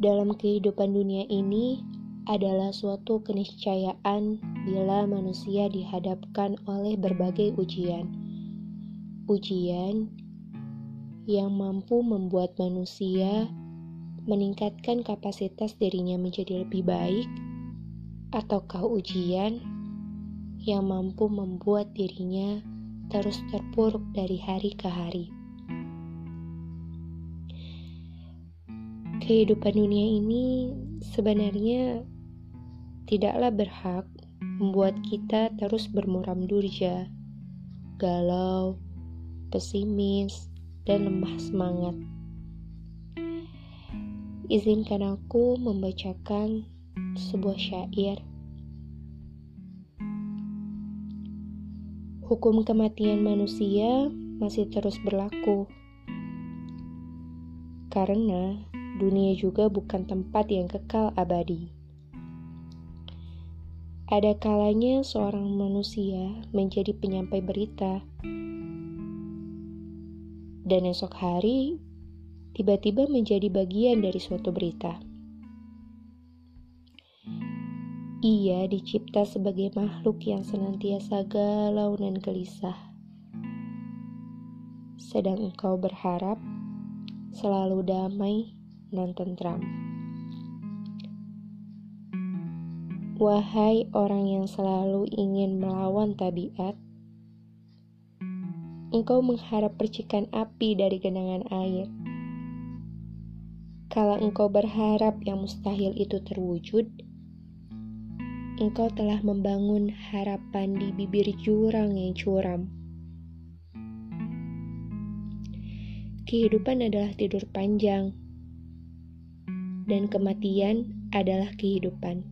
dalam kehidupan dunia ini adalah suatu keniscayaan bila manusia dihadapkan oleh berbagai ujian. Ujian yang mampu membuat manusia meningkatkan kapasitas dirinya menjadi lebih baik, ataukah ujian yang mampu membuat dirinya terus terpuruk dari hari ke hari. Kehidupan dunia ini sebenarnya tidaklah berhak membuat kita terus bermuram durja, galau, pesimis, dan lemah semangat. Izinkan aku membacakan sebuah syair. Hukum kematian manusia masih terus berlaku karena dunia juga bukan tempat yang kekal abadi. Ada kalanya seorang manusia menjadi penyampai berita, dan esok hari tiba-tiba menjadi bagian dari suatu berita. Ia dicipta sebagai makhluk yang senantiasa galau dan gelisah. Sedang engkau berharap selalu damai dan tentram. Wahai orang yang selalu ingin melawan tabiat, engkau mengharap percikan api dari genangan air. Kalau engkau berharap yang mustahil itu terwujud, engkau telah membangun harapan di bibir jurang yang curam. Kehidupan adalah tidur panjang dan kematian adalah kehidupan.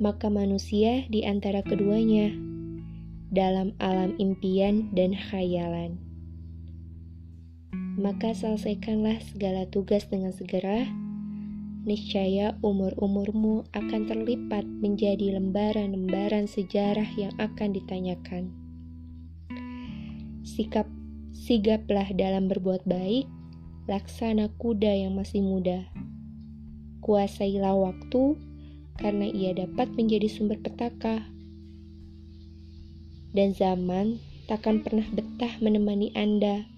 Maka manusia di antara keduanya dalam alam impian dan khayalan. Maka selesaikanlah segala tugas dengan segera, niscaya umur-umurmu akan terlipat menjadi lembaran-lembaran sejarah yang akan ditanyakan. Sikap sigaplah dalam berbuat baik, laksana kuda yang masih muda. Kuasailah waktu, karena ia dapat menjadi sumber petaka. Dan zaman takkan pernah betah menemani Anda,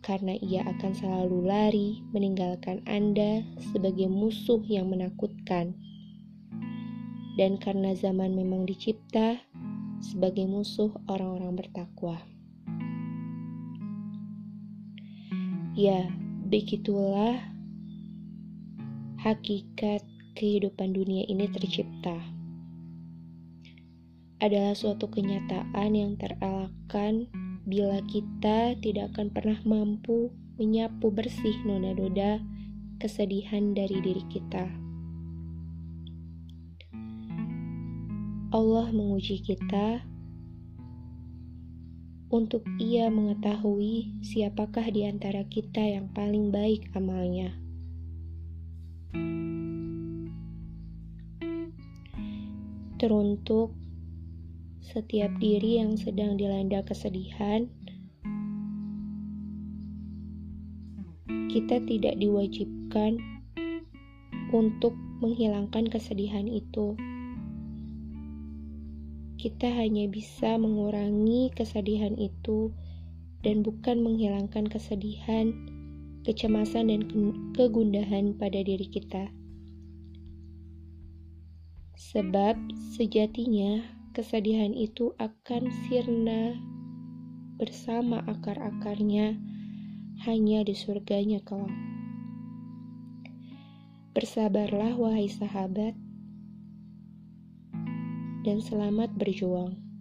karena ia akan selalu lari meninggalkan Anda sebagai musuh yang menakutkan. Dan karena zaman memang dicipta sebagai musuh orang-orang bertakwa. Ya, begitulah hakikat kehidupan dunia ini tercipta. Adalah suatu kenyataan yang terelakkan bila kita tidak akan pernah mampu menyapu bersih noda-noda kesedihan dari diri kita. Allah menguji kita untuk ia mengetahui siapakah di antara kita yang paling baik amalnya. Teruntuk setiap diri yang sedang dilanda kesedihan, kita tidak diwajibkan untuk menghilangkan kesedihan itu kita hanya bisa mengurangi kesedihan itu dan bukan menghilangkan kesedihan, kecemasan, dan kegundahan pada diri kita. Sebab sejatinya kesedihan itu akan sirna bersama akar-akarnya hanya di surganya kelak. Bersabarlah wahai sahabat, dan selamat berjuang.